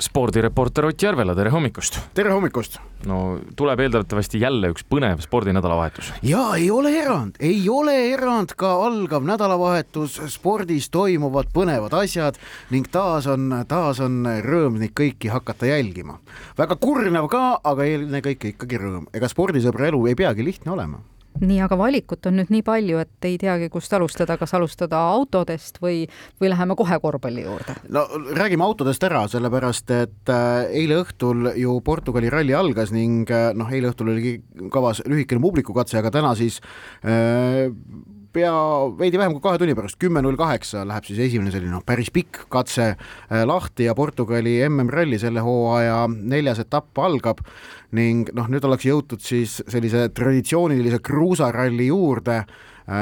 spordireporter Ott Järvela, tere hommikust! tere hommikust! no tuleb eeldatavasti jälle üks põnev spordinädalavahetus. ja ei ole erand, ei ole erand ka algav nädalavahetus, spordis toimuvad põnevad asjad ning taas on, taas on rõõm neid kõiki hakata jälgima. väga kurnav ka, aga ennekõike ikkagi rõõm, ega spordisõbra elu ei peagi lihtne olema nii, aga valikut on nüüd nii palju, et ei teagi, kust alustada, kas alustada autodest või, või läheme kohe korvpalli juurde? no räägime autodest ära, sellepärast et äh, eile õhtul ju Portugali ralli algas ning äh, noh, eile õhtul oligi kavas lühikene publikukatse, aga täna siis äh, pea veidi vähem kui kahe tunni pärast, kümme null kaheksa läheb siis esimene selline noh, päris pikk katse äh, lahti ja Portugali MM-ralli selle hooaja neljas etapp algab ning noh, nüüd ollakse jõutud siis sellise traditsioonilise kruusaralli juurde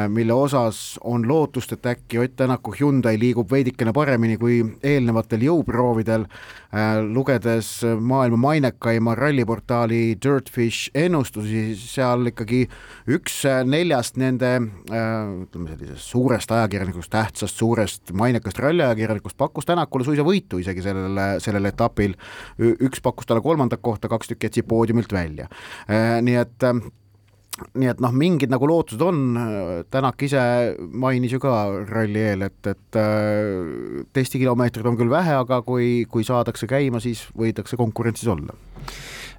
mille osas on lootust, et äkki Ott Tänaku Hyundai liigub veidikene paremini kui eelnevatel jõuproovidel. Äh, lugedes maailma mainekaima ralliportaali Dirtfish ennustusi, seal ikkagi üks neljast nende ütleme sellisest suurest ajakirjanikust, tähtsast, suurest mainekast ralliajakirjanikust pakkus Tänakule suisa võitu isegi sellele, sellel etapil. üks pakkus talle kolmandat kohta, kaks tükki jätsid poodiumilt välja. Äh, nii et nii et noh, mingid nagu lootused on, Tänak ise mainis ju ka ralli eel, et, et äh, testikilomeetreid on küll vähe, aga kui, kui saadakse käima, siis võidakse konkurentsis olla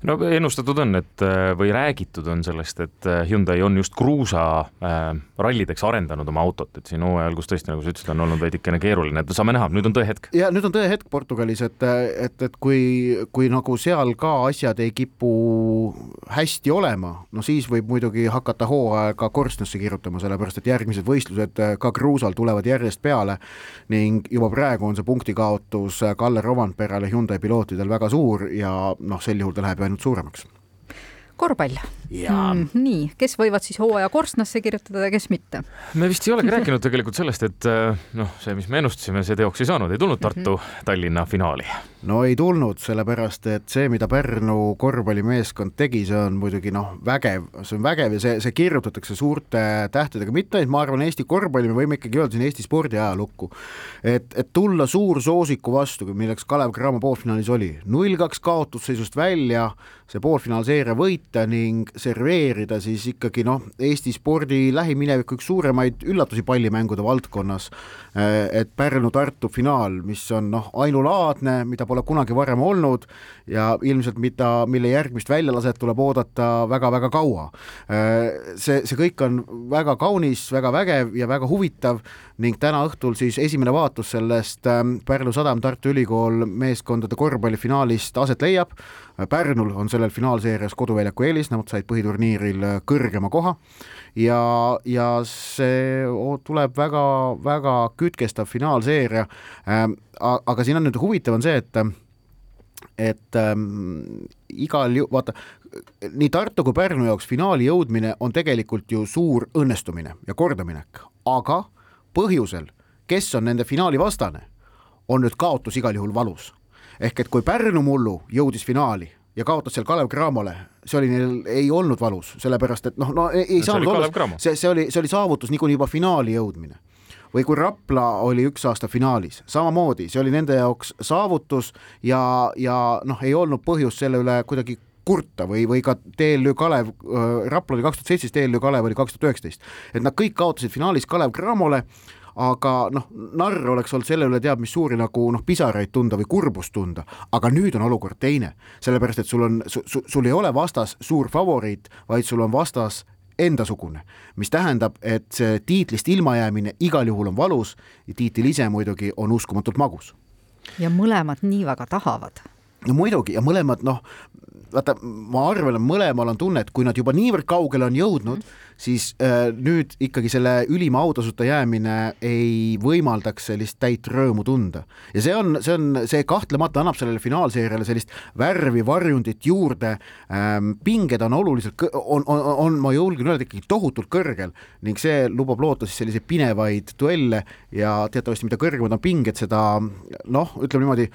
no ennustatud on, et äh, või räägitud on sellest, et äh, Hyundai on just kruusa äh, arendanud oma autot, et siin hooajal, kus tõesti, nagu sa ütlesid, on olnud veidikene keeruline, et saame näha, nüüd on tõehetk. ja nüüd on tõehetk Portugalis, et, et, et kui, kui nagu seal ka asjad ei kipu hästi olema, no siis võib muidugi hakata hooaega korstnasse kirjutama, sellepärast et järgmised võistlused ka kruusal tulevad järjest peale ning juba praegu on see punktikaotus Kalle Rovanperale Hyundai pilootidel väga suur ja noh, sel juhul ta läheb ainult suuremaks korvpall. Mm, nii, kes võivad siis hooaja korstnasse kirjutada ja kes mitte? me vist ei olegi rääkinud tegelikult sellest, et äh, noh, see, mis me ennustasime, see teoks ei saanud, ei tulnud Tartu mm -hmm. Tallinna finaali. No ei tulnud, sellepärast et see, mida Pärnu korvpallimeeskond tegi, see on muidugi noh, vägev, see on vägev ja see, see kirjutatakse suurte tähtedega, mitte ainult, ma arvan, Eesti korvpalli, me võime ikkagi öelda siin Eesti spordi ajalukku. et, et tulla suursoosiku vastu, milleks Kalev Cramo poolfinaalis oli, null kaks kaotusseisust välja, see poolfinaalseeria võita ning serveerida siis ikkagi noh, Eesti spordi lähimineviku üks suuremaid üllatusi pallimängude valdkonnas. et Pärnu-Tartu finaal, mis on noh, ainulaadne, mida pole kunagi varem olnud ja ilmselt mida, mille järgmist väljalaset tuleb oodata väga-väga kaua. see, see kõik on väga kaunis, väga vägev ja väga huvitav ning täna õhtul siis esimene vaatus sellest Pärnu Sadam Tartu Ülikool meeskondade korvpallifinaalist aset leiab. Pärnul on sellel finaalseerias koduväljaku eelis, nemad said põhiturniiril kõrgema koha ja, ja see tuleb väga-väga kütkestav finaalseeria. aga siin on nüüd huvitav on see, et et ähm, igal ju-, vaata, nii Tartu kui Pärnu jaoks finaali jõudmine on tegelikult ju suur õnnestumine ja kordaminek, aga põhjusel, kes on nende finaali vastane, on nüüd kaotus igal juhul valus. ehk et kui Pärnu mullu jõudis finaali ja kaotas seal Kalev Cramole, see oli neil, ei olnud valus, sellepärast et noh, no ei, ei saanud olla, see, see oli, see oli saavutus niikuinii juba finaali jõudmine või kui Rapla oli üks aasta finaalis, samamoodi, see oli nende jaoks saavutus ja, ja noh, ei olnud põhjust selle üle kuidagi kurta või, või ka TLÜ Kalev äh,, Rapla oli kaks tuhat seitseteist, TLÜ Kalev oli kaks tuhat üheksateist. et nad kõik kaotasid finaalis Kalev Cramole, aga noh, narr oleks olnud selle üle teab mis suuri nagu noh, pisaraid tunda või kurbust tunda, aga nüüd on olukord teine, sellepärast et sul on su,, su, sul ei ole vastas suur favoriit, vaid sul on vastas endasugune, mis tähendab, et see tiitlist ilmajäämine igal juhul on valus ja tiitel ise muidugi on uskumatult magus. ja mõlemad nii väga tahavad no muidugi ja mõlemad noh, vaata, ma arvan, et mõlemal on tunne, et kui nad juba niivõrd kaugele on jõudnud mm, -hmm. siis äh, nüüd ikkagi selle ülima autasuta jäämine ei võimaldaks sellist täit rõõmu tunda. ja see on, see on, see kahtlemata annab sellele finaalseeriale sellist värvi, varjundit juurde ähm,, pinged on oluliselt, on, on, on, ma julgen öelda, ikkagi tohutult kõrgel ning see lubab loota siis selliseid pinevaid duelle ja teatavasti, mida kõrgemad on pinged, seda noh, ütleme niimoodi,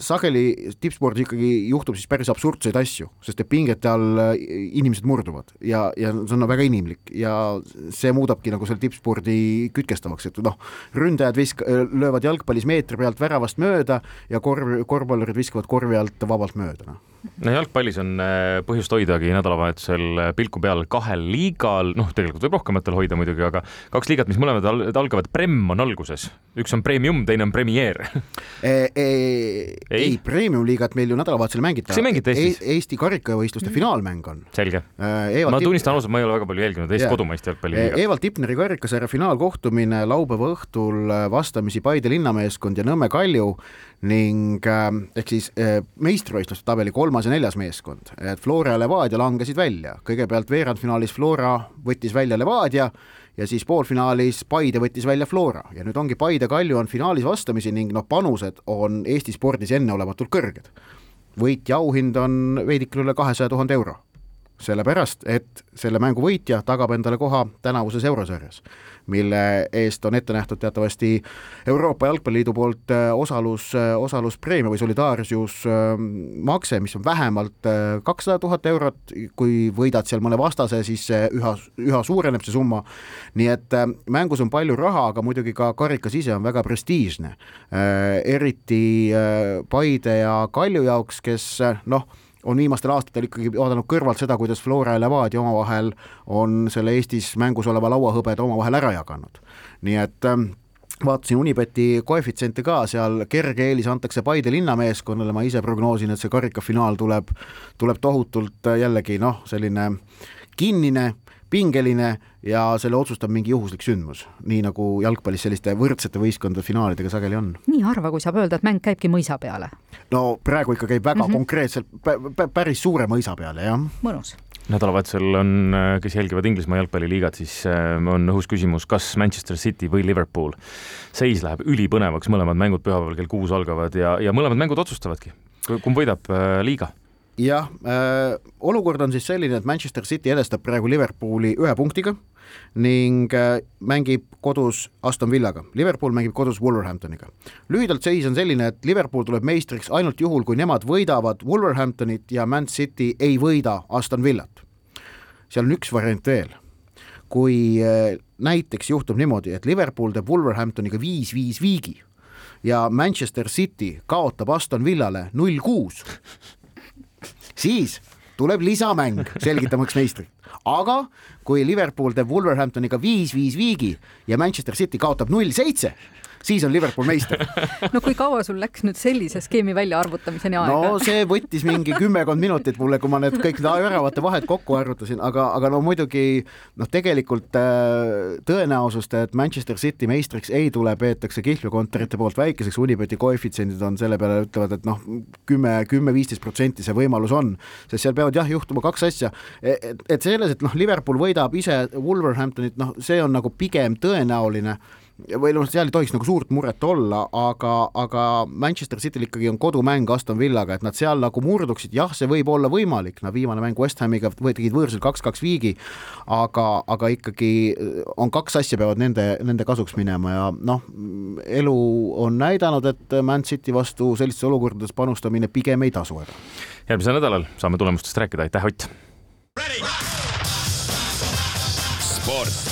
sageli tippspordis ikkagi juhtub siis päris absurdseid asju, sest et pingete all äh, inimesed murduvad ja, ja see on väga inimlik ja see muudabki nagu selle tippspordi kütkestavaks, et noh, ründajad visk-, löövad jalgpallis meetri pealt väravast mööda ja korv, korvpallurid viskavad korvi alt vabalt mööda, noh no jalgpallis on äh, põhjust hoidagi nädalavahetusel äh, pilku peal kahel liigal, noh, tegelikult võib rohkematel hoida muidugi, aga kaks liigat, mis mõlemad al algavad, Prem on alguses, üks on Premium, teine on Premier e. E ei, ei, Premium-liigat meil ju nädalavahetusel ei mängita. kas ei mängita Eestis e? Eesti karikavõistluste mm. finaalmäng on. selge e. ma tunnistan ausalt, ma ei ole väga palju jälginud Eesti yeah. kodumaist jalgpalliliigat e. Evald Tipneri karikasarja finaalkohtumine laupäeva õhtul vastamisi Paide linnameeskond ja Nõmme Kalju ning ehk siis meistrivõistluste tabeli kolmas ja neljas meeskond, et Flora ja Levadia langesid välja, kõigepealt veerandfinaalis Flora võttis välja Levadia ja siis poolfinaalis Paide võttis välja Flora. Ja nüüd ongi Paide Kalju on finaalis vastamisi ning noh, panused on Eesti spordis enneolematult kõrged. võit ja auhind on veidikene üle kahesaja tuhande euro sellepärast, et selle mängu võitja tagab endale koha tänavuses eurosarjas, mille eest on ette nähtud teatavasti Euroopa Jalgpalliliidu poolt äh, osalus, äh, osaluspreemia või solidaarsusmakse, mis on vähemalt äh, kakssada tuhat eurot, kui võidad seal mõne vastase, siis üha, üha suureneb see summa, nii et mängus on palju raha, aga muidugi ka karikas ise on väga prestiižne, eriti Paide ja Kalju jaoks, kes noh, on viimastel aastatel ikkagi vaadanud kõrvalt seda, kuidas Flora ja Levadia omavahel on selle Eestis mängus oleva lauahõbeda omavahel ära jaganud. nii et ähm, vaatasin Unibeti koefitsiente ka, seal kerge eelis antakse Paide linnameeskonnale, ma ise prognoosin, et see karikafinaal tuleb, tuleb tohutult äh, jällegi noh, selline kinnine pingeline ja selle otsustab mingi juhuslik sündmus, nii nagu jalgpallis selliste võrdsete võistkondade finaalidega sageli on. nii harva, kui saab öelda, et mäng käibki mõisa peale. no praegu ikka käib väga mm -hmm. konkreetselt päris suure mõisa peale, jah. mõnus nädalavahetusel on, kes jälgivad Inglismaa jalgpalliliigat, siis äh, on õhus küsimus, kas Manchester City või Liverpool. seis läheb ülipõnevaks, mõlemad mängud pühapäeval kell kuus algavad ja, ja mõlemad mängud otsustavadki, kumb võidab äh, liiga jah äh,, olukord on siis selline, et Manchester City edestab praegu Liverpooli ühe punktiga ning äh, mängib kodus Aston Villaga, Liverpool mängib kodus Wolverhamptoniga. lühidalt seis on selline, et Liverpool tuleb meistriks ainult juhul, kui nemad võidavad Wolverhamptonit ja Man City ei võida Aston Villat. seal on üks variant veel, kui äh, näiteks juhtub niimoodi, et Liverpool teeb Wolverhamptoniga viis-viis viigi ja Manchester City kaotab Aston Villale null kuus siis tuleb lisamäng selgitamaks meistrit. aga kui Liverpool teeb Wolverhamptoniga viis-viis viigi ja Manchester City kaotab null seitse, siis on Liverpool meister. no kui kaua sul läks nüüd sellise skeemi väljaarvutamiseni aega? no see võttis mingi kümmekond minutit mulle, kui ma need kõik väravate vahed kokku arvutasin, aga, aga no muidugi noh, tegelikult äh, tõenäosust, et Manchester City meistriks ei tule, peetakse kihlveokontorite poolt väikeseks, Unibeti koefitsiendid on selle peale, ütlevad, et noh, kümme, kümme-viisteist protsenti see võimalus on, sest seal peavad jah juhtuma kaks asja, e, et, et selles, et noh, Liverpool võidab ise Wolverhamptonit, noh, see on nagu pigem tõenäoline või noh, seal ei tohiks nagu suurt muret olla, aga, aga Manchester Cityl ikkagi on kodumäng Aston Villaga, et nad seal nagu murduksid, jah, see võib olla võimalik, no viimane mäng West Hamiga tegid võõrsil kaks-kaks viigi, aga, aga ikkagi on kaks asja peavad nende, nende kasuks minema ja noh, elu on näidanud, et Man City vastu sellistes olukordades panustamine pigem ei tasu ära. järgmisel nädalal saame tulemustest rääkida, aitäh, Ott! sport